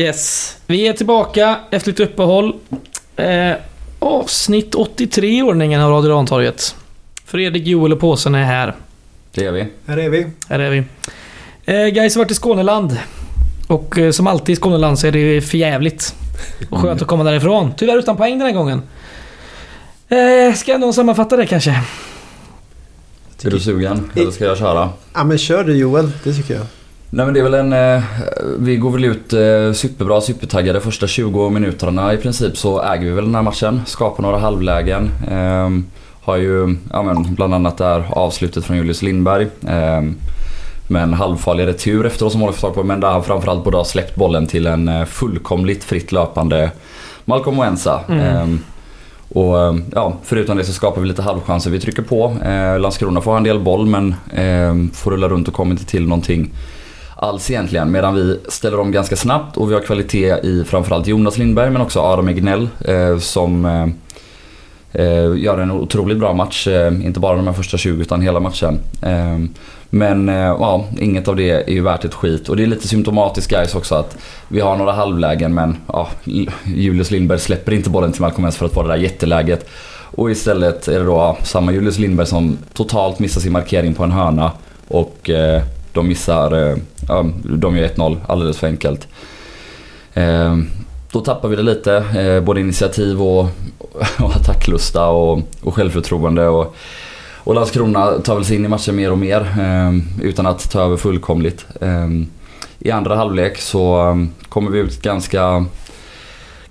Yes, vi är tillbaka efter lite uppehåll. Eh, avsnitt 83 i ordningen av Radio Rantorget. Fredrik, Joel och Påsen är här. Det gör vi. Här är vi. Här är vi. Eh, guys har varit i Skåneland. Och eh, som alltid i Skåneland så är det för jävligt. Och skönt att komma därifrån. Tyvärr utan poäng den här gången. Eh, ska någon sammanfatta det kanske? Är du sugen? Eller ska jag köra? Ja men kör du Joel, det tycker jag. Nej men det är väl en... Eh, vi går väl ut eh, superbra, supertaggade. Första 20 minuterna i princip så äger vi väl den här matchen. Skapar några halvlägen. Eh, har ju ja, men, bland annat där avslutet från Julius Lindberg. Eh, med en halvfarlig retur efteråt som tag på. Men där han framförallt borde ha släppt bollen till en eh, fullkomligt fritt löpande Malcolm Wensa. Mm. Eh, och ja, förutom det så skapar vi lite halvchanser. Vi trycker på. Eh, Landskrona får en del boll men eh, får rulla runt och kommer inte till någonting alls egentligen. Medan vi ställer om ganska snabbt och vi har kvalitet i framförallt Jonas Lindberg men också Adam Egnell eh, som eh, eh, gör en otroligt bra match. Eh, inte bara de här första 20 utan hela matchen. Eh, men eh, ja, inget av det är ju värt ett skit. Och det är lite symptomatiskt guys också att vi har några halvlägen men ja, Julius Lindberg släpper inte bollen till Malcolm Wentz för att få det där jätteläget. Och istället är det då ja, samma Julius Lindberg som totalt missar sin markering på en hörna. Och de missar, eh, ja, de gör 1-0 alldeles för enkelt. Eh, då tappar vi det lite, eh, både initiativ och, och attacklusta och, och självförtroende. Och, och Landskrona tar väl sig in i matchen mer och mer utan att ta över fullkomligt. I andra halvlek så kommer vi ut ganska,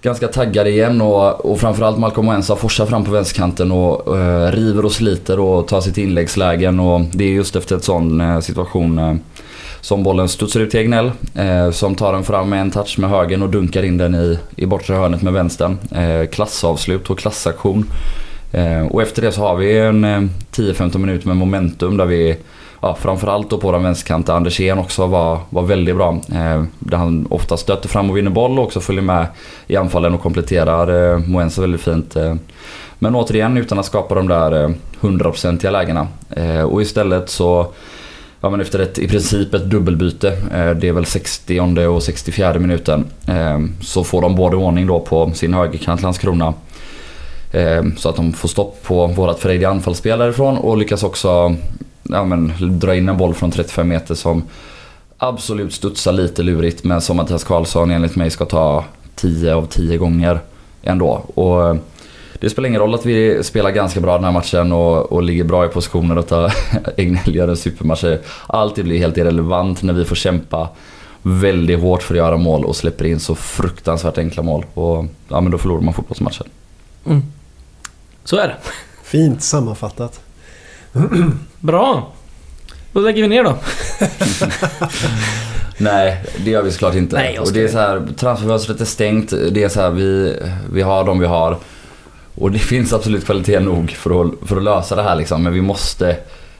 ganska taggade igen och, och framförallt Malcolm Wensa forsar fram på vänsterkanten och eh, river och sliter och tar sitt inläggslägen och det är just efter en sån eh, situation eh, som bollen studsar ut till Egnell eh, som tar den fram med en touch med högen och dunkar in den i, i bortre hörnet med vänstern. Eh, klassavslut och klassaktion. Eh, och efter det så har vi en eh, 10-15 minuter med momentum där vi Ja, framförallt då på den vänsterkanten. Andersén också var, var väldigt bra. Eh, där han ofta stöter fram och vinner boll och också följer med i anfallen och kompletterar eh, Moensa väldigt fint. Eh. Men återigen utan att skapa de där eh, hundraprocentiga lägena. Eh, och istället så Ja men efter ett, i princip ett dubbelbyte, eh, det är väl 60 och 64 minuten. Eh, så får de både ordning då på sin högerkant Landskrona. Eh, så att de får stopp på vårat frejdiga anfallsspel därifrån och lyckas också ja, men, dra in en boll från 35 meter som absolut studsar lite lurigt men som Mattias Karlsson enligt mig ska ta 10 av 10 gånger ändå. Och det spelar ingen roll att vi spelar ganska bra den här matchen och, och ligger bra i positioner och tar Egnell gör en supermatch. Alltid blir helt irrelevant när vi får kämpa väldigt hårt för att göra mål och släpper in så fruktansvärt enkla mål. Och ja, men då förlorar man fotbollsmatchen. Mm. Så är det. Fint sammanfattat. Bra. Då lägger vi ner då. Nej, det gör vi såklart inte. Nej, och det är så här, transferfönstret är stängt. Det är så här, vi, vi har de vi har. Och det finns absolut kvalitet nog för att, för att lösa det här liksom. Men vi måste,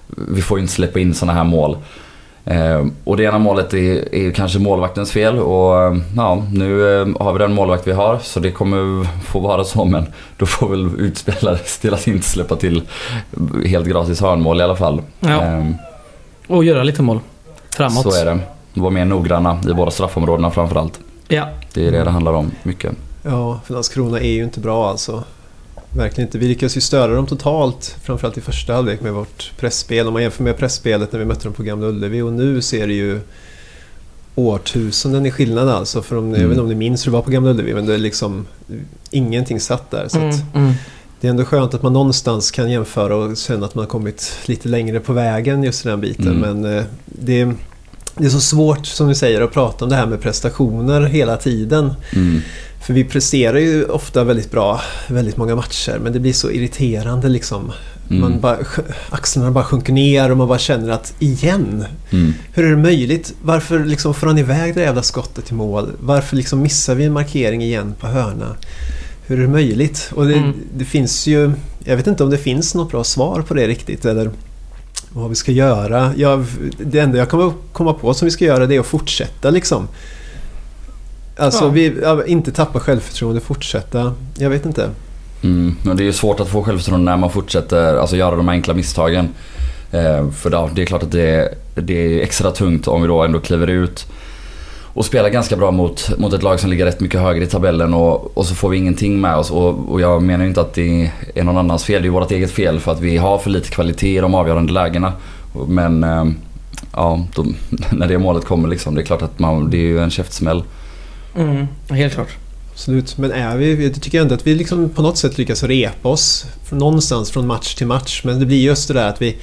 vi får ju inte släppa in sådana här mål. Eh, och det ena målet är, är kanske målvaktens fel och ja, nu eh, har vi den målvakt vi har så det kommer få vara så men då får väl utspelare till att inte släppa till helt gratis hörnmål i alla fall. Ja. Eh, Och göra lite mål. Framåt. så är det. Var mer noggranna i båda straffområdena framförallt. Ja. Det är det det handlar om mycket. Ja, för Landskrona är ju inte bra alltså. Verkligen inte. Vi lyckas ju störa dem totalt, framförallt i första halvlek med vårt presspel. Om man jämför med pressspelet när vi mötte dem på Gamla Ullevi och nu ser det ju årtusenden i skillnad alltså. För om, Mm. Jag vet inte om ni minns hur det var på Gamla Ullevi men det är liksom ingenting satt där. Så Mm, mm. det är ändå skönt att man någonstans kan jämföra och känna att man har kommit lite längre på vägen just i den biten. Mm. Men eh, det, det är så svårt som du säger att prata om det här med prestationer hela tiden. För vi presterar ju ofta väldigt bra väldigt många matcher men det blir så irriterande liksom. Mm. Man bara, axlarna bara sjunker ner och man bara känner att igen? Mm. Hur är det möjligt? Varför liksom får han iväg det jävla skottet till mål? Varför liksom missar vi en markering igen på hörna? Hur är det möjligt? Och det, Mm. det finns ju... Jag vet inte om det finns något bra svar på det riktigt eller vad vi ska göra. Jag, det enda jag kommer komma på som vi ska göra det är att fortsätta liksom. Alltså Ja. vi, ja, inte tappa självförtroende, fortsätta. Jag vet inte. Mm. Men det är ju svårt att få självförtroende när man fortsätter alltså, göra de här enkla misstagen. Eh, för då, det är klart att det, det är extra tungt om vi då ändå kliver ut och spelar ganska bra mot, mot ett lag som ligger rätt mycket högre i tabellen och, och så får vi ingenting med oss. Och, och jag menar inte att det är någon annans fel. Det är vårt eget fel för att vi har för lite kvalitet i de avgörande lägena. Men eh, ja, då, när det målet kommer liksom, det är klart att man, det är ju en käftsmäll. Mm, helt klart. Absolut, men är vi, jag tycker ändå att vi liksom på något sätt lyckas repa oss från någonstans från match till match. Men det blir just det där att vi...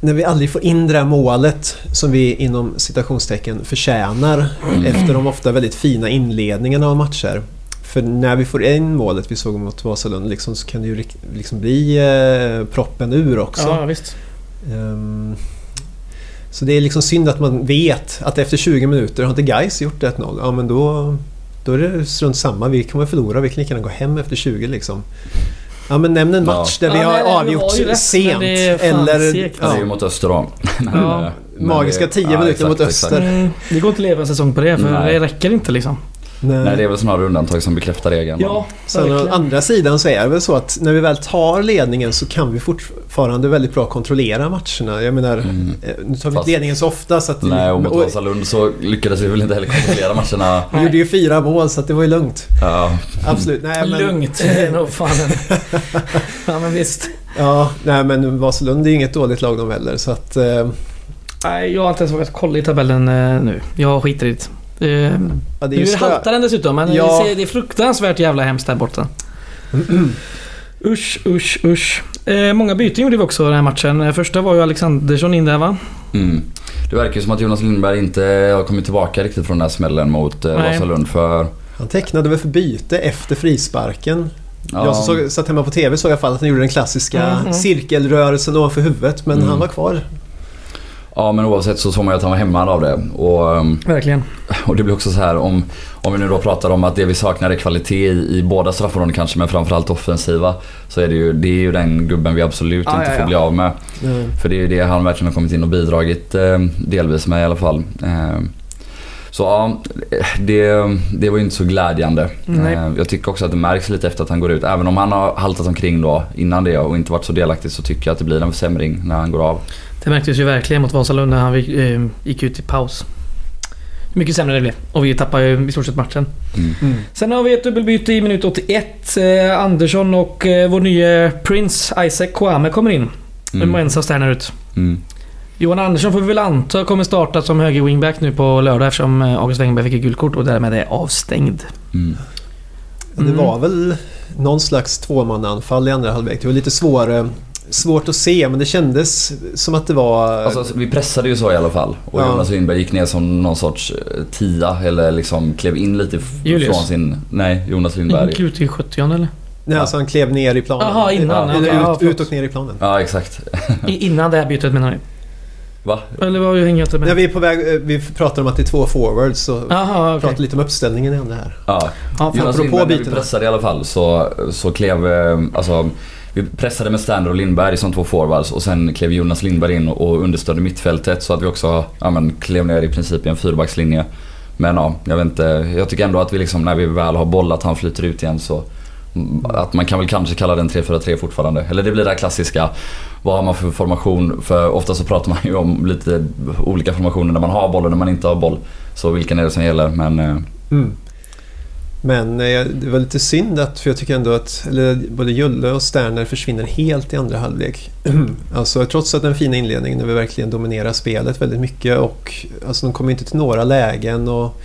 När vi aldrig får in det där målet som vi inom citationstecken förtjänar efter de ofta väldigt fina inledningarna av matcher. För när vi får in målet vi såg mot Vasalund liksom, så kan det ju liksom bli eh, proppen ur också. Ja, visst. Ehm, så det är liksom synd att man vet att efter 20 minuter har inte Gais gjort 1-0. Ja men då, då är det strunt samma. Vi kommer förlora. Vi kan lika gärna gå hem efter 20 liksom. Ja men nämn en match där vi Ja, har du avgjort rätt, sent. det är fan eller... segt, Ja. Det är ju Ja, mot Öster Ja. Magiska det- 10 ja, minuter mot Öster. Mm, det går inte att leva en säsong på det för Nej. det räcker inte liksom. Nej. Nej det är väl snarare undantag som bekräftar regeln. Ja, Sen å andra sidan så är det väl så att när vi väl tar ledningen så kan vi fortfarande väldigt bra kontrollera matcherna. Jag menar, Mm. eh, nu tar vi Fast- inte ledningen så ofta så att... Nej och mot Vasalund så lyckades vi väl inte heller kontrollera matcherna. vi gjorde ju fyra mål så att det var ju lugnt. Ja, Absolut. Nej, men, Lugnt. Det är nog fan en... Ja men visst. Ja, nej men Vasalund är ju inget dåligt lag de heller så att... Eh, Nej, jag har inte ens vågat kolla i tabellen eh, nu. Jag skiter i det. Eh, ja, det är nu stö- haltar den dessutom men Ja. det, är fruktansvärt jävla hemskt där borta. Usch, usch, usch. Eh, många byten gjorde vi också den här matchen. Eh, Första var ju Alexandersson in där va? mm. Det verkar ju som att Jonas Lindberg inte har kommit tillbaka riktigt från den här smällen mot eh, Nej. Vasalund för... Han tecknade väl för byte efter frisparken. Ja, Jag som såg, satt hemma på TV såg i alla fall att han gjorde den klassiska Mm, mm. cirkelrörelsen ovanför huvudet men Mm. han var kvar. Ja men oavsett så såg man ju att han var hämmad av det. Och, ehm, Verkligen. och det blir också så här om, om vi nu då pratar om att det vi saknar är kvalitet i, i båda straffområden kanske men framförallt offensiva. Så är det ju, det är ju den gubben vi absolut Ja, inte ja, får ja. bli av med. Mm. För det är ju det han verkligen har kommit in och bidragit eh, delvis med i alla fall. Eh, så ja, det, det var ju inte så glädjande. Nej. Eh, jag tycker också att det märks lite efter att han går ut. Även om han har haltat omkring då innan det och inte varit så delaktig så tycker jag att det blir en försämring när han går av. Det märktes ju verkligen mot Vasalund när han eh, gick ut i paus. Hur mycket sämre det blev. Och vi tappade ju i stort sett matchen. Mm. Mm. Sen har vi ett dubbelbyte i minut 81. Eh, Andersson och eh, vår nya Prince Isaac Kwame kommer in. Mm. Moensa och Sterner ut. Mm. Johan Andersson får vi väl anta kommer starta som höger wingback nu på lördag eftersom eh, August Wengerberg fick ett gult kort och därmed är avstängd. Mm. Ja, Det Mm. var väl någon slags tvåmannaanfall i andra halvlek. Det var lite svårare, svårt att se men det kändes som att det var... Alltså, vi pressade ju så i alla fall. Och Ja. Jonas Lindberg gick ner som någon sorts eh, tia eller liksom klev in lite Julius. från sin... Nej, Jonas Gick Lindberg. ut i 70 eller? nej, alltså han klev ner i planen. Jaha, innan. Ja, ut, ut och ner i planen. Ja, exakt. Innan det här bytet menar ni? Va? Eller vad jag inte När med? vi är på väg, eh, vi pratar om att det är två forwards så Jaha, okej. pratar lite om uppställningen igen det här. Ja, Ja, Jonas Lindberg, när vi pressade i alla fall så, så klev, eh, alltså vi pressade med Stander och Lindberg som två forwards och sen klev Jonas Lindberg in och understödde mittfältet så att vi också ja, men, klev ner i princip i en fyrbackslinje. Men ja, jag vet inte. Jag tycker ändå att vi liksom när vi väl har bollat han flyter ut igen så att man kan väl kanske kalla den 3-4-3 fortfarande. Eller det blir det här klassiska. Vad har man för formation? För ofta så pratar man ju om lite olika formationer när man har boll och när man inte har boll. Så vilken är det som gäller? Men eh, Mm. Men eh, det var lite synd att, för jag tycker ändå att eller, både Julle och Sterner försvinner helt i andra halvlek. alltså trots att den fina inledningen när vi verkligen dominerar spelet väldigt mycket och alltså de kommer inte till några lägen och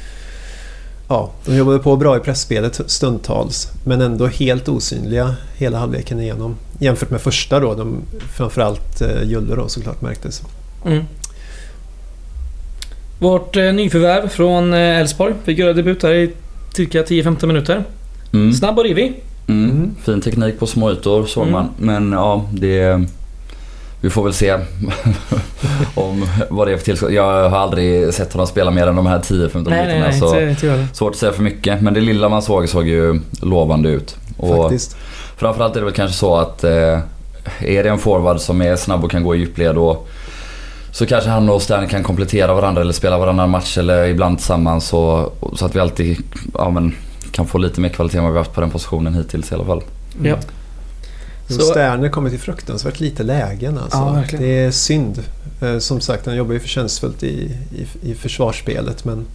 ja, de jobbade på bra i pressspelet stundtals men ändå helt osynliga hela halvleken igenom. Jämfört med första då, de, framförallt eh, Julle då såklart märktes. Mm. Vårt eh, nyförvärv från eh, Elfsborg fick göra debut här i cirka 10-15 minuter. mm. Snabb och rivig. Mm. Mm. Fin teknik på små ytor såg Mm. man. Men ja, det... Vi får väl se om vad det är för tillskott. Jag har aldrig sett honom spela mer än de här 10-15 Nej, nej, minuterna. nej. Så Inte, inte svårt att säga för mycket. Men det lilla man såg såg ju lovande ut. Och Faktiskt. framförallt är det väl kanske så att eh, är det en forward som är snabb och kan gå i djupled och så kanske han och Stern kan komplettera varandra eller spela varannan match eller ibland tillsammans så, så att vi alltid ja, men, kan få lite mer kvalitet än vad vi haft på den positionen hittills i alla fall. Ja. Så Sterner kommer till fruktansvärt lite lägen alltså. Ja, det är synd. Eh, Som sagt, han jobbar ju förtjänstfullt i, i, i försvarsspelet men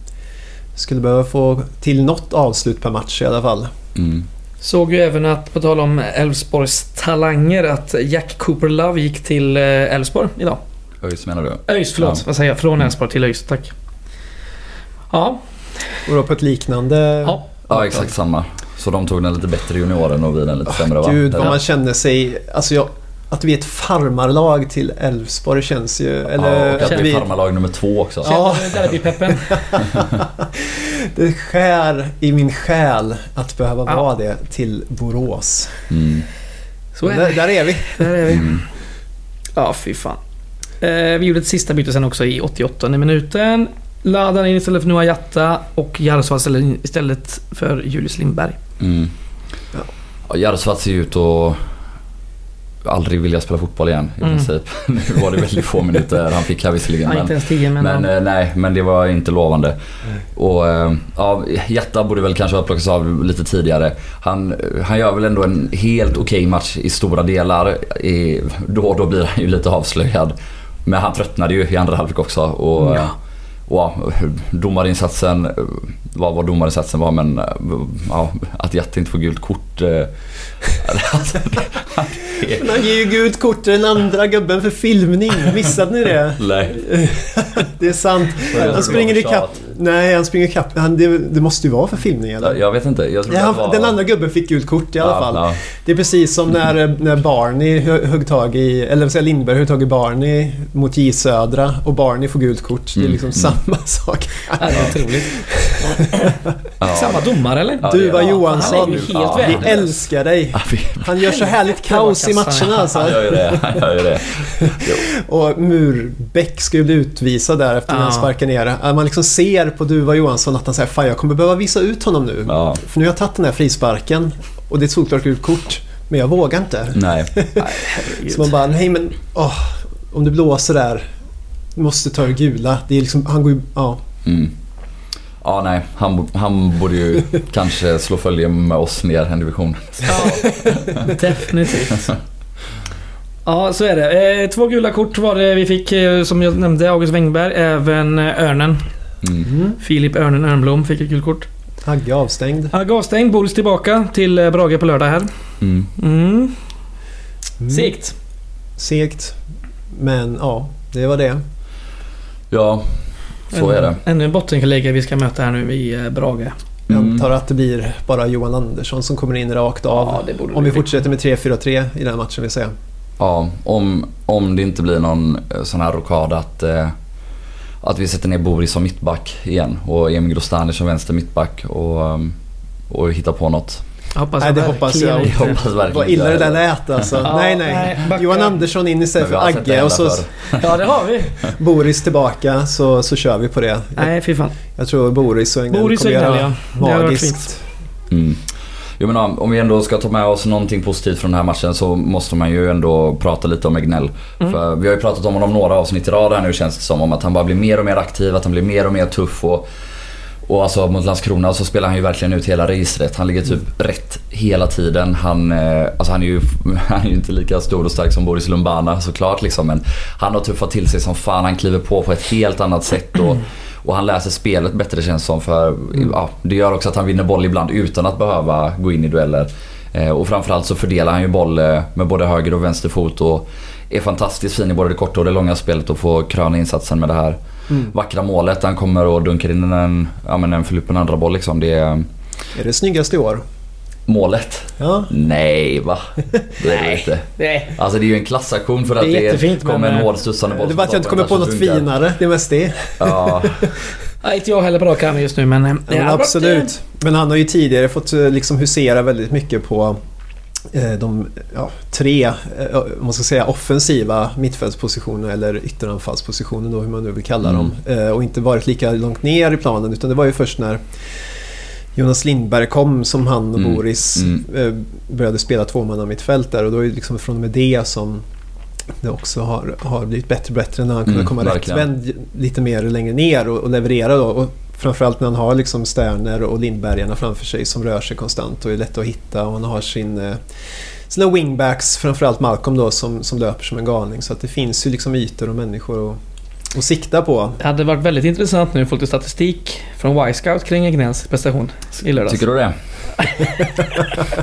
Skulle behöva få till något avslut per match i alla fall. Mm. Såg ju även att, på tal om Elfsborgs talanger, att Jack Cooper Love gick till eh, Elfsborg idag. ÖIS menar du? ÖIS, förlåt. Ja. Vad säger jag? Från Elfsborg till ÖIS, tack. Ja, Och då på ett liknande... ja. Ja, exakt samma. Så de tog den lite bättre junioren och vi den lite sämre va? Gud vad Ja. man känner sig... Alltså jag, att vi är ett farmarlag till Elfsborg känns ju... Ja, Eller och att vi är farmarlag nummer två också. Ja. Känner derbypeppen. det skär i min själ att behöva Ja. vara det till Borås. Mm. Så är där, det. där är vi. Där är vi. Mm. Ja, fy fan. Eh, vi gjorde ett sista byte sen också i 88 minuten. Ladan in istället för Noah Jatta och Jarosval istället- istället för Julius Lindberg. Mm. Ja. Ja, Jarosvat ser ju ut att aldrig vilja spela fotboll igen i Mm. princip. Nu var det väldigt få minuter han fick här visserligen. Ja, men, inte ens 10 men... men ja. eh, nej, men det var inte lovande. Och eh, ja, Jatta borde väl kanske ha plockats av lite tidigare. Han, han gör väl ändå en helt okej match i stora delar. I, då och då blir han ju lite avslöjad. Men han tröttnade ju i andra halvlek också. Och, Ja. Ja, domarinsatsen, vad vad domarinsatsen var men eh, ja, att Jatta inte får gult kort. eh, alltså, det- Men han ger ju gult kort till den andra gubben för filmning. Missade ni det? Nej. Det är sant. Var Han springer ikapp. Nej, han springer ikapp. Han, det, det måste ju vara för filmning eller? Jag vet inte. Jag tror Ja, var... Den andra gubben fick gult kort i alla Ja, fall. ja. Det är precis som när, när Barney hö- högg tag i, eller vad säger jag, Lindberg högg tag i Barney mot J Södra och Barney får gult kort. Det är Mm, liksom mm. samma sak. Ja, det är otroligt. Samma domare eller? Det är- Johansson, Han är ju helt Ja, vi älskar dig. Han gör så härligt kaos i matcherna alltså. Han gör ju det. Han gör ju det. Och Murbäck ska ju bli utvisad där efter att Ja. han sparkar ner. Man liksom ser på Duva Johansson att han säger Fan jag kommer behöva visa ut honom nu. Ja. För nu har jag tagit den här frisparken och det är ett solklart gult kort. Men jag vågar inte. Nej. Så man bara, nej men åh, om det blåser där. Du måste ta det gula. Det är liksom, han går ju, ja. Mm. Ja, nej. Han, han borde ju kanske slå följe med oss ner en division. Ja, definitivt. Ja, så är det. Eh, två gula kort var det vi fick, eh, som jag nämnde, August Wengberg. Även Örnen. Mm. Filip Örnen Örnblom fick ett gult kort. Hagge avstängd. Ja, Gavstäng, Boris tillbaka till eh, Brage på lördag här. Mm. Mm. Mm. Segt. Segt. Men ja, det var det. Ja, så är det. Ännu en bottenkollega vi ska möta här nu i eh, Brage. Jag Mm. antar att det blir bara Johan Andersson som kommer in rakt av. Ja, det borde om vi fortsätter med 3-4-3 i den matchen vill säga. Ja, om, om det inte blir någon eh, sån här rokad att, eh, att vi sätter ner Boris som mittback igen och Emil Grostani som vänster mittback och, um, och hittar på något. Hoppas Nej, det hoppas jag. Jag hoppas verkligen Vad illa det där lät alltså. Ja, nej, nej. Johan Andersson in istället för har Agge och så. Ja, det har vi. Boris tillbaka så, så kör vi på det. Nej, fy fan. Jag tror Boris och Boris och kommer göra ja. Det hade varit magiskt. Mm. Jag menar, om vi ändå ska ta med oss någonting positivt från den här matchen så måste man ju ändå prata lite om Egnell. Mm. För vi har ju pratat om honom några avsnitt i rad här nu känns det som. Om att han bara blir mer och mer aktiv, att han blir mer och mer tuff. Och, och alltså mot Landskrona så spelar han ju verkligen ut hela registret. Han ligger typ rätt hela tiden. Han, eh, alltså han, är ju, han är ju inte lika stor och stark som Boris Lumbana såklart liksom. Men han har tuffat till sig som fan. Han kliver på på ett helt annat sätt. Och, och han läser spelet bättre känns det som. För ja, det gör också att han vinner boll ibland utan att behöva gå in i dueller. Eh, och framförallt så fördelar han ju boll eh, med både höger och vänster fot. Och är fantastiskt fin i både det korta och det långa spelet och får kröna insatsen med det här Mm. vackra målet. Han kommer och dunkar in en, ja, men en Filippen andra boll liksom. Det är Är det snyggaste i år? Målet. Ja. Nej va? Det är det inte. Nej. Alltså det är ju en klassaktion för att Det är det, kommer en eh, hård studsande boll. Det är bara att jag inte kommer på något finare. Det är mest det. Ja, Nej, inte jag heller på rak arm just nu men... eh, Ja, men absolut. Men han har ju tidigare fått eh, liksom husera väldigt mycket på eh, de ja, tre, eh, man ska säga offensiva mittfältspositioner eller ytteranfallspositioner då hur man nu vill kalla Mm. dem. Eh, Och inte varit lika långt ner i planen utan det var ju först när Jonas Lindberg kom som han och Mm, Boris mm. eh, började spela tvåmanna mittfält där och då är det liksom från och med det som det också har, har blivit bättre och bättre när han kunde Mm, komma rättvänd lite mer längre ner och, och leverera då. Och framförallt när han har liksom Sterner och Lindbergarna framför sig som rör sig konstant och är lätta att hitta och han har sin, eh, sina wingbacks, framförallt Malcolm då som, som löper som en galning. Så att det finns ju liksom ytor och människor att att sikta på. Det hade varit väldigt intressant nu att få lite statistik från Y-Scout kring Egnells prestation i lördags. Tycker du det?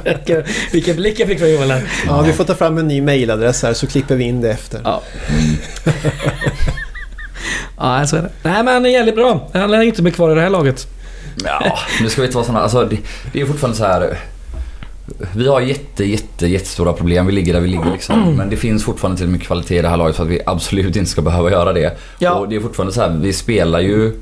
Vilken- Vilken blick jag fick från Joel här. Ja, vi får ta fram en ny mailadress här så klipper vi in det efter. Ja. ja, så är det. Nej men jävligt bra. Han lär inte bli kvar i det här laget. Ja, nu ska vi inte vara såna. Alltså, det, det är fortfarande så här. Vi har jätte, jätte, jättestora problem. Vi ligger där vi ligger liksom. Men det finns fortfarande tillräckligt mycket kvalitet i det här laget för att vi absolut inte ska behöva göra det. Ja. Och det är fortfarande så här, vi spelar ju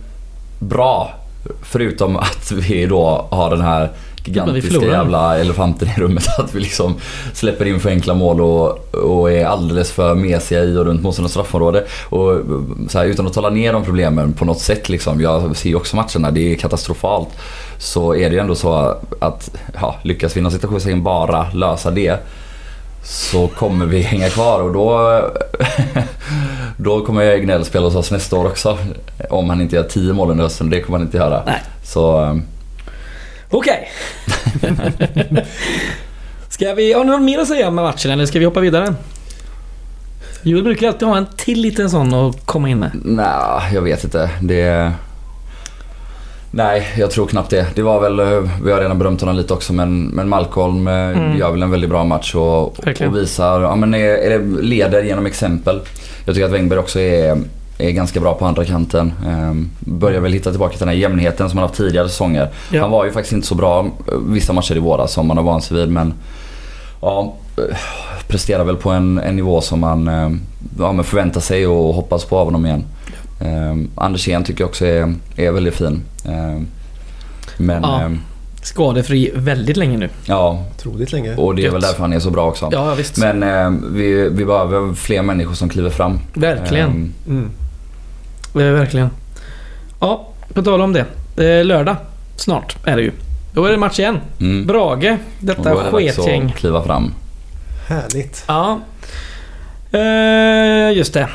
bra. Förutom att vi då har den här gigantiska jävla elefanten i rummet. Att vi liksom släpper in för enkla mål och, och är alldeles för mesiga i och runt motståndarnas straffområde. Och så här, utan att tala ner de problemen på något sätt liksom. Jag ser ju också matcherna, det är katastrofalt. Så är det ju ändå så att ja, lyckas vi inom situationen bara lösa det så kommer vi hänga kvar och då, då kommer Egnell spela hos oss nästa år också. Om han inte gör 10 mål under hösten, det kommer han inte göra. Nej. Så Okej. ska vi... Har ni något mer att säga om matchen eller ska vi hoppa vidare? Joel brukar alltid ha en till liten sån att komma in med. nej, jag vet inte. Det... Nej, jag tror knappt det. Det var väl, vi har redan berömt honom lite också men, men Malcolm eh, Mm. gör väl en väldigt bra match och, och visar, ja men är, är leder genom exempel. Jag tycker att Wengberg också är, är ganska bra på andra kanten. Ehm, börjar väl hitta tillbaka till den här jämnheten som han haft tidigare säsonger. Ja. Han var ju faktiskt inte så bra eh, vissa matcher i våras som man har vant sig vid men ja, eh, presterar väl på en, en nivå som man eh, ja, men förväntar sig och hoppas på av honom igen. Um, Andersén tycker jag också är, är väldigt fin. Ehm, men Ja. ja. Skadefri väldigt länge nu. ja, Otroligt länge. och det är väl därför han är så bra också. Ja, visst. Men eh, vi, vi behöver fler människor som kliver fram. Verkligen. Ehm, Mm. Eh, Verkligen. Ja, på tal om det. Lördag snart är det ju. Då är det match igen. mm. Brage, detta då är det dags sketgäng. att kliva fram. Härligt. Ja. Eh, just det.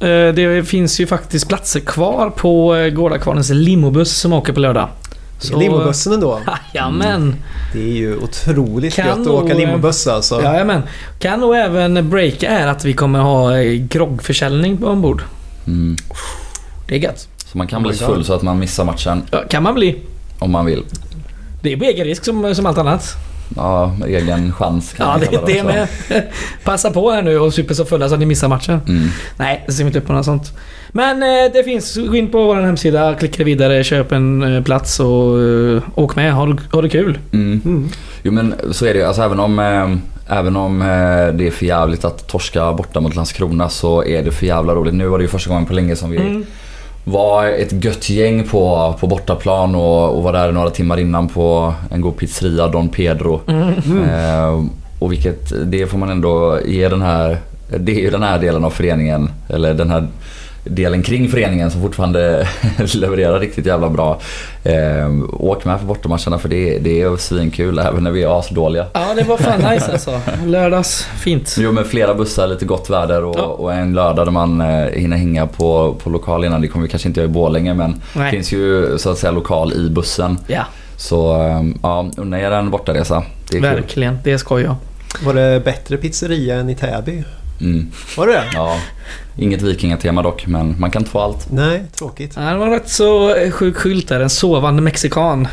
Eh, det finns ju faktiskt platser kvar på eh, Gårdakvarnens limobuss som åker på lördag. Så- Limobussen ändå. Jajamän. Det är ju otroligt Kan gött att åka eh, limobuss alltså. Jajamän. Kan nog även breaka är att vi kommer ha groggförsäljning ombord. Mm. Det är gött. Så man kan Oh bli så God. full så att man missar matchen Ja, kan man bli. om man vill. Det är på egen risk som, som allt annat. Ja, egen chans kan Ja, det, det också. med. Passa på här nu och super så fulla så att ni missar matchen. Mm. Nej, det ser inte upp på något sånt. Men eh, det finns, gå in på vår hemsida, klicka vidare, köp en eh, plats och eh, åk med. Ha, det- ha det kul. Mm. Mm. Jo men så är det ju. Alltså, även om, eh, även om eh, det är för jävligt att torska borta mot Landskrona så är det för jävla roligt. Nu var det ju första gången på länge som vi Mm. Var ett gött gäng på, på bortaplan och, och var där några timmar innan på en god pizzeria, Don Pedro. Mm. Eh, och vilket, det får man ändå ge den här, det är ju den här delen av föreningen, eller den här delen kring föreningen som fortfarande levererar riktigt jävla bra. Eh, åk med på bortamatcherna för det, det är svinkul även när vi är asdåliga. Ja, det var fan nice alltså. Lördags, fint. Jo med flera bussar, lite gott väder och, Ja. och en lördag där man eh, hinner hänga på, på lokal innan. Det kommer vi kanske inte göra i Borlänge men det finns ju så att säga lokal i bussen. Ja, Så eh, ja, unna er en bortaresa. Det är kul. verkligen. Det ska jag. Var det bättre pizzeria än i Täby? Mm. Var det det? Ja, inget vikingatema dock men man kan inte få allt. Nej, tråkigt. Ja, Det var rätt så sjuk skylt där. En sovande mexikan.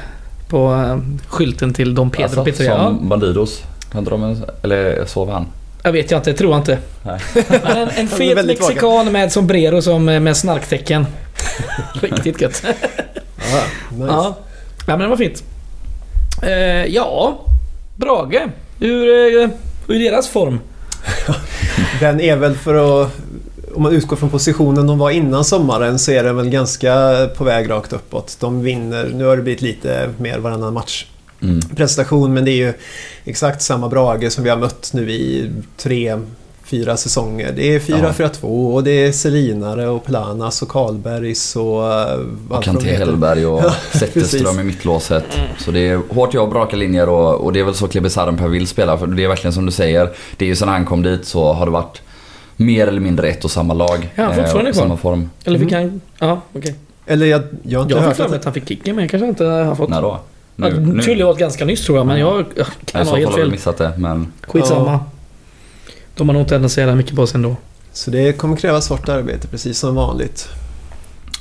På eh, skylten till Dom Pedro Alltså, Pizzeria. Ja, som Bandidos. Hade de en, eller sov han? jag vet jag inte, tror jag inte. Nej. Men en, en fet mexikan med sombrero som eh, med snarktecken. Riktigt gött. Ja, nice. Ja. ja, men det var fint. Eh, ja, Brage. Hur, eh, hur är deras form? Den är väl för att... Om man utgår från positionen de var innan sommaren så är den väl ganska på väg rakt uppåt. De vinner, nu har det blivit lite mer varannan match Mm. prestation men det är ju exakt samma Brage som vi har mött nu i tre, fyra säsonger. Det är 4-4-2 och det är Selinare och Planas och Karlbergs och... Och Kanté Hellberg och Zetterström i mittlåset. Så det är hårt jobb, raka linjer och, och det är väl så Klebe vill spela. För det är verkligen som du säger. Det är ju sen han kom dit så har det varit mer eller mindre ett och samma lag. Ja, fortfarande och kvar. samma form. Eller fick han... Ja, okej. Eller jag, jag har inte Jag hört att... att han fick kicken men jag kanske inte har fått... När då? Ja, det skulle ha varit ganska nyss tror jag men jag, kan så ha helt fel. missat det men... Skitsamma. De har nog inte ändrat så jävla mycket på sig ändå. Så det kommer krävas hårt arbete precis som vanligt.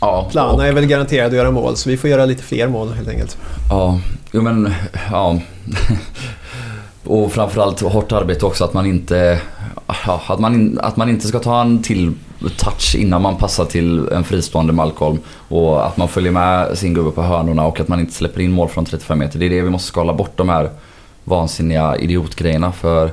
Ja, Plana är väl garanterad att göra mål så vi får göra lite fler mål helt enkelt. Ja, jo men ja. Och framförallt hårt arbete också att man inte ja, att, man, att man inte ska ta en till touch innan man passar till en fristående Malcolm. Och att man följer med sin gubbe på hörnorna och att man inte släpper in mål från 35 meter. Det är det vi måste skala bort de här vansinniga idiotgrejerna för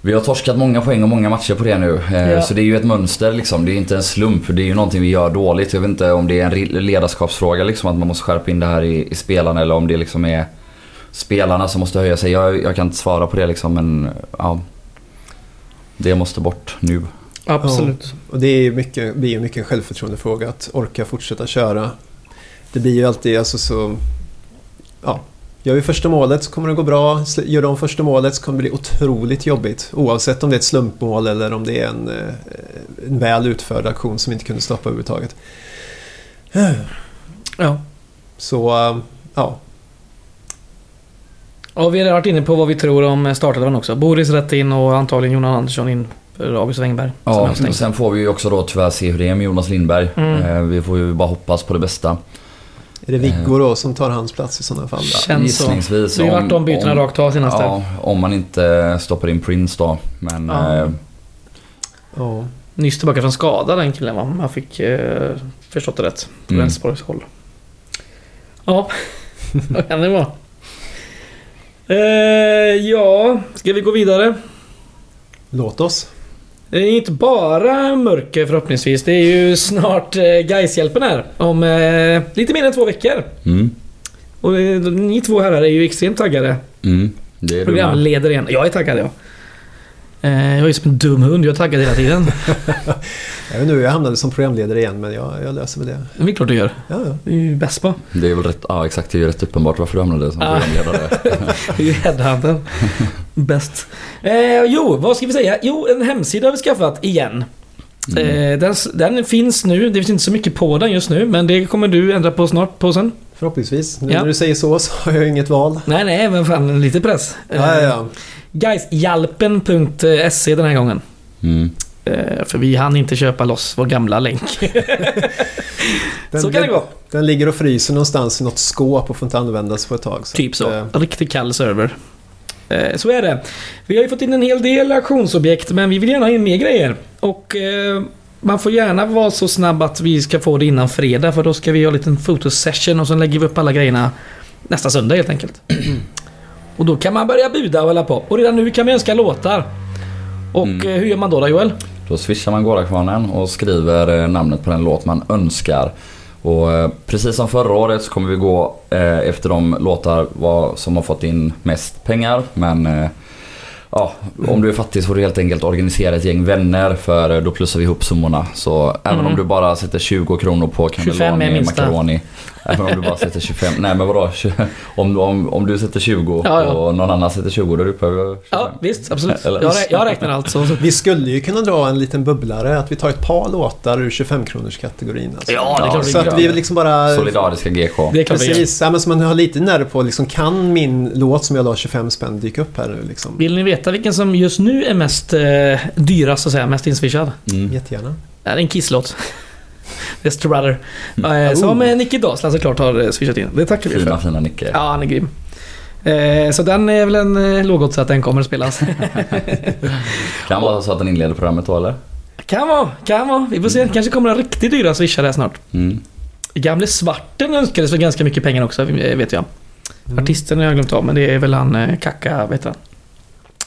vi har torskat många poäng och många matcher på det nu. Eh, Ja. Så det är ju ett mönster liksom. Det är inte en slump. Det är ju någonting vi gör dåligt. Jag vet inte om det är en ledarskapsfråga liksom. Att man måste skärpa in det här i, i spelarna eller om det liksom är spelarna som måste höja sig. Jag, jag kan inte svara på det liksom men ja. Det måste bort nu. Absolut. Och det är ju mycket, blir ju mycket en självförtroendefråga att orka fortsätta köra. Det blir ju alltid alltså så... Ja, gör vi första målet så kommer det gå bra. Gör de första målet så kommer det bli otroligt jobbigt. Oavsett om det är ett slumpmål eller om det är en, eh, en väl utförd aktion som vi inte kunde stoppa överhuvudtaget. Ja. Så, eh, ja. Och vi har varit inne på vad vi tror om startelvan också. Boris rätt in och antagligen Jonas Andersson in för August Wengberg. Ja, avstängd. sen får vi ju också då tyvärr se hur det är med Jonas Lindberg. Mm. Eh, Vi får ju bara hoppas på det bästa. Är det Viggo då som tar hans plats i sådana fall? Känns så. Gissningsvis. Det har ju varit de bytena om- rakt av senaste. Ja, om man inte stoppar in Prince då. Men Ja. eh, Ja. Nyss tillbaka från skada den killen va? Om jag fick eh, förstått det rätt. På Mm. Elfsborgs håll. Ja, vad kan det vara? Eh, ja, ska vi gå vidare? Låt oss. Det är inte bara mörker förhoppningsvis. Det är ju snart eh, Gaishjälpen här. Om eh, lite mer än två veckor. mm, Och eh, ni två herrar är ju extremt taggade. mm, det är igen. Jag är taggad ja. Eh, jag är som en dum hund. Jag är taggad hela tiden. Jag vet inte jag hamnade som programledare igen men jag, jag löser väl det. Det är klart du gör. Ja, ja. Det är ju bäst på. Det är väl rätt, ja exakt, det är ju rätt uppenbart varför du hamnade som Ah. programledare. Det är ju headhunten. Bäst. Eh, jo, vad ska vi säga? Jo, en hemsida har vi skaffat igen. Mm. Eh, den, den finns nu. Det finns inte så mycket på den just nu. Men det kommer du ändra på snart på sen. Förhoppningsvis. Nu Ja. när du säger så så har jag inget val. Nej, nej, men fan lite press. Ja, ja, ja. Gaishjalpen.se den här gången. Mm. Eh, för vi hann inte köpa loss vår gamla länk. Den, så kan det gå. Den ligger och fryser någonstans i något skåp och får inte användas på ett tag. Typ att, så. eh, Riktigt kall server. Eh, Så är det. Vi har ju fått in en hel del auktionsobjekt men vi vill gärna ha in mer grejer. Och eh, man får gärna vara så snabb att vi ska få det innan fredag för då ska vi ha en liten fotosession och sen lägger vi upp alla grejerna nästa söndag helt enkelt. och då kan man börja buda och hålla på. Och redan nu kan vi önska låtar. Och Mm. eh, hur gör man då då Joel? Då swishar man Gårdakvarnen och skriver eh, namnet på den låt man önskar. Och eh, precis som förra året så kommer vi gå efter de låtar som har fått in mest pengar. Men ja, om du är fattig så får du helt enkelt organisera ett gäng vänner för då plussar vi ihop summorna. Så även Mm. om du bara sätter 20 kronor på 25 är cannelloni, minsta. Även om du bara sätter 25. Nej men vadå? 20 Om, om, om du sätter 20 Ja, ja. och någon annan sätter 20 då är du uppe över 25. Ja visst, absolut. Jag, rä- jag räknar allt så. Vi skulle ju kunna dra en liten bubblare, att vi tar ett par låtar ur 25-kronors kategorin. Alltså. Ja, det är klart Så att vi liksom bara... Solidariska GK. Det är klart. Precis, ja, men så man har lite nerv på liksom, kan min låt som jag la 25 spänn dyka upp här nu liksom? Vill ni veta vilken som just nu är mest eh, dyrast så att säga, mest inswishad? Mm. Jättegärna. Det är en Kiss-låt. The Strutter. Mm. Eh, som Oh. eh, Nicky Daslan såklart har eh, swishat in. Det tackar vi Fina för. fina Nicke. Ja, han är grym. Eh, så den är väl en lågodds att den kommer att spelas. Kan vara så att den inleder programmet då eller? kan vara, kan vara. Vi får se. Kanske kommer en riktigt dyra swishare snart. Mm. Gamle Svarten önskades för ganska mycket pengar också, vet jag. Mm. Artisten har jag glömt av, men det är väl han Kaka, vet han.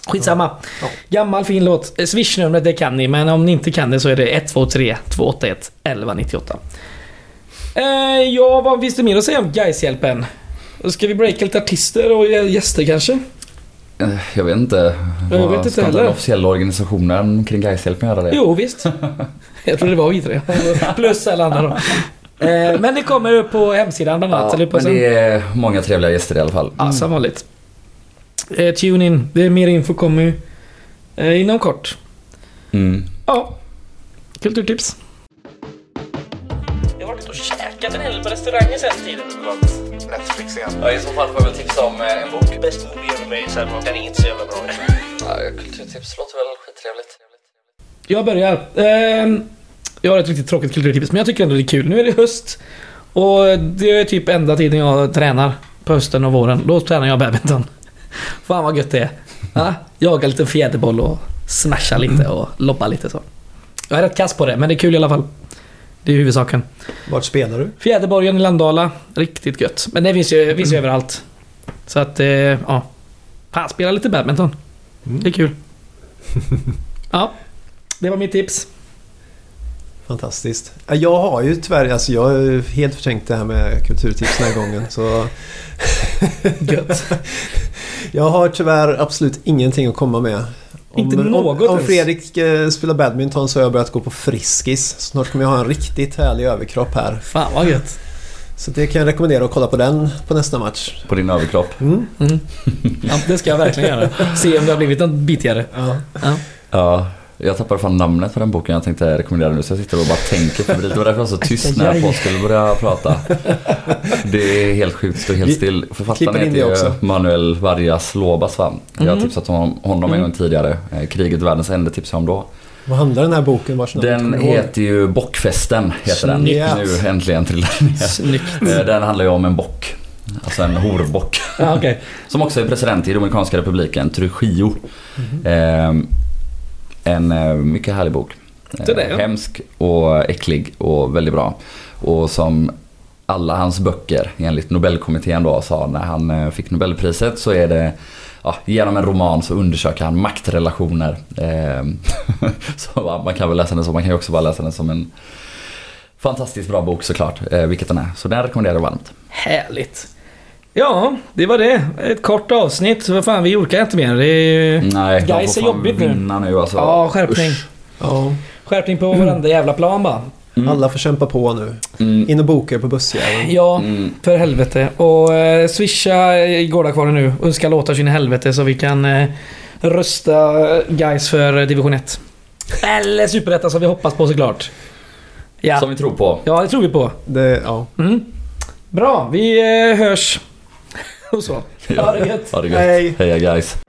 Skitsamma. Ja. Gammal fin låt. Eh, Swishnumret det kan ni, men om ni inte kan det så är det 123 281 1198. Eh, ja, vad finns det mer att säga om Gaishjälpen? Ska vi breaka lite artister och gäster kanske? Eh, Jag vet inte. Jag vet inte heller. den officiella organisationen kring Gaishjälpen göra det? Jo, visst. Jag tror det var vi tre. Plus alla andra då. Eh, men det kommer upp på hemsidan bland annat. Ja, eller på men sen. det är många trevliga gäster i alla fall. Ja, som vanligt. Eh, tune in. Det är mer info kommer ju eh, inom kort. Mm. Ja. Kulturtips. Jag har varit och käkat en hel del på restauranger sen tiden. Netflix igen. Ja, I så fall får jag väl tipsa om eh, en bok. Best movie ever made sen, den är inte så jävla bra. Ja, kulturtips låter väl skittrevligt. Jag börjar. Ehm, jag har ett riktigt tråkigt kulturtips, men jag tycker ändå det är kul. Nu är det höst. Och det är typ enda tiden jag tränar. På hösten och våren. Då tränar jag badminton. Fan vad gött det är. Ja, jaga lite fjäderboll och smasha lite och loppa lite så. Jag är rätt kass på det, men det är kul i alla fall. Det är huvudsaken. Vart spelar du? Fjäderborgen i Landala. Riktigt gött. Men det finns ju, finns ju överallt. Så att, eh, ja. Fan, spela lite badminton. Det är kul. Ja, det var mitt tips. Fantastiskt. Ja, Jag har ju tyvärr, alltså jag har ju helt förträngt det här med kulturtips den här gången. Så Gött. jag har tyvärr absolut ingenting att komma med. Om, Inte om, något om ens. Fredrik eh, spelar badminton så har jag börjat gå på Friskis. Snart kommer jag ha en riktigt härlig överkropp här. Fan vad gött. Så det kan jag rekommendera att kolla på den på nästa match. På din överkropp. Mm. Mm. Ja, det ska jag verkligen göra. Se om det har blivit något bitigare. Ja. Ja. Ja, jag tappade fan namnet på den boken jag tänkte rekommendera nu så jag sitter och bara tänker febrilt. Det var därför jag var så tyst när jag skulle börja prata. Det är helt sjukt, det står helt still. Författaren heter det ju också. Manuel Vargas Lobas va? Jag har Mm. tipsat om honom en gång tidigare. Eh, Kriget världens ände tipsade jag om då. Vad handlar den här boken? Vars namn Den heter ju Bockfesten. Heter den. Nu äntligen trillar den ner. Eh, Den handlar ju om en bock. Alltså en horbock. Som också är president i Dominikanska republiken, Trujillo. Mhm. Eh, en eh, mycket härlig bok. Eh, Det är det, ja. Hemsk och äcklig och väldigt bra. Och som alla hans böcker enligt Nobelkommittén då sa när han eh, fick Nobelpriset så är det Ja, genom en roman så undersöker han maktrelationer. Eh, så man kan väl läsa den så, man kan ju också bara läsa den som en fantastiskt bra bok såklart, eh, vilket den är. Så den rekommenderar jag varmt. Härligt. Ja, det var det. Ett kort avsnitt. Vad fan, vi orkar inte mer. Det är... Nej, de Guys får är fan jobbigt nu. vinna nu alltså. Ja, skärpning. Usch. Ja, Skärpning på varenda jävla plan bara. Mm. alla får kämpa på nu. Mm. In och boka på bussjäveln. Ja, Mm. för helvete. Och eh, swisha i Gårdakvarnen nu. Önska låtar sin i helvete så vi kan eh, rösta guys för eh, division 1. Eller superettan som vi hoppas på såklart. Ja. Som vi tror på. ja, det tror vi på. Det, ja. Mm. Bra, vi eh, hörs. Och så. Ha det gött. Ha det gött. Hej. Heja guys.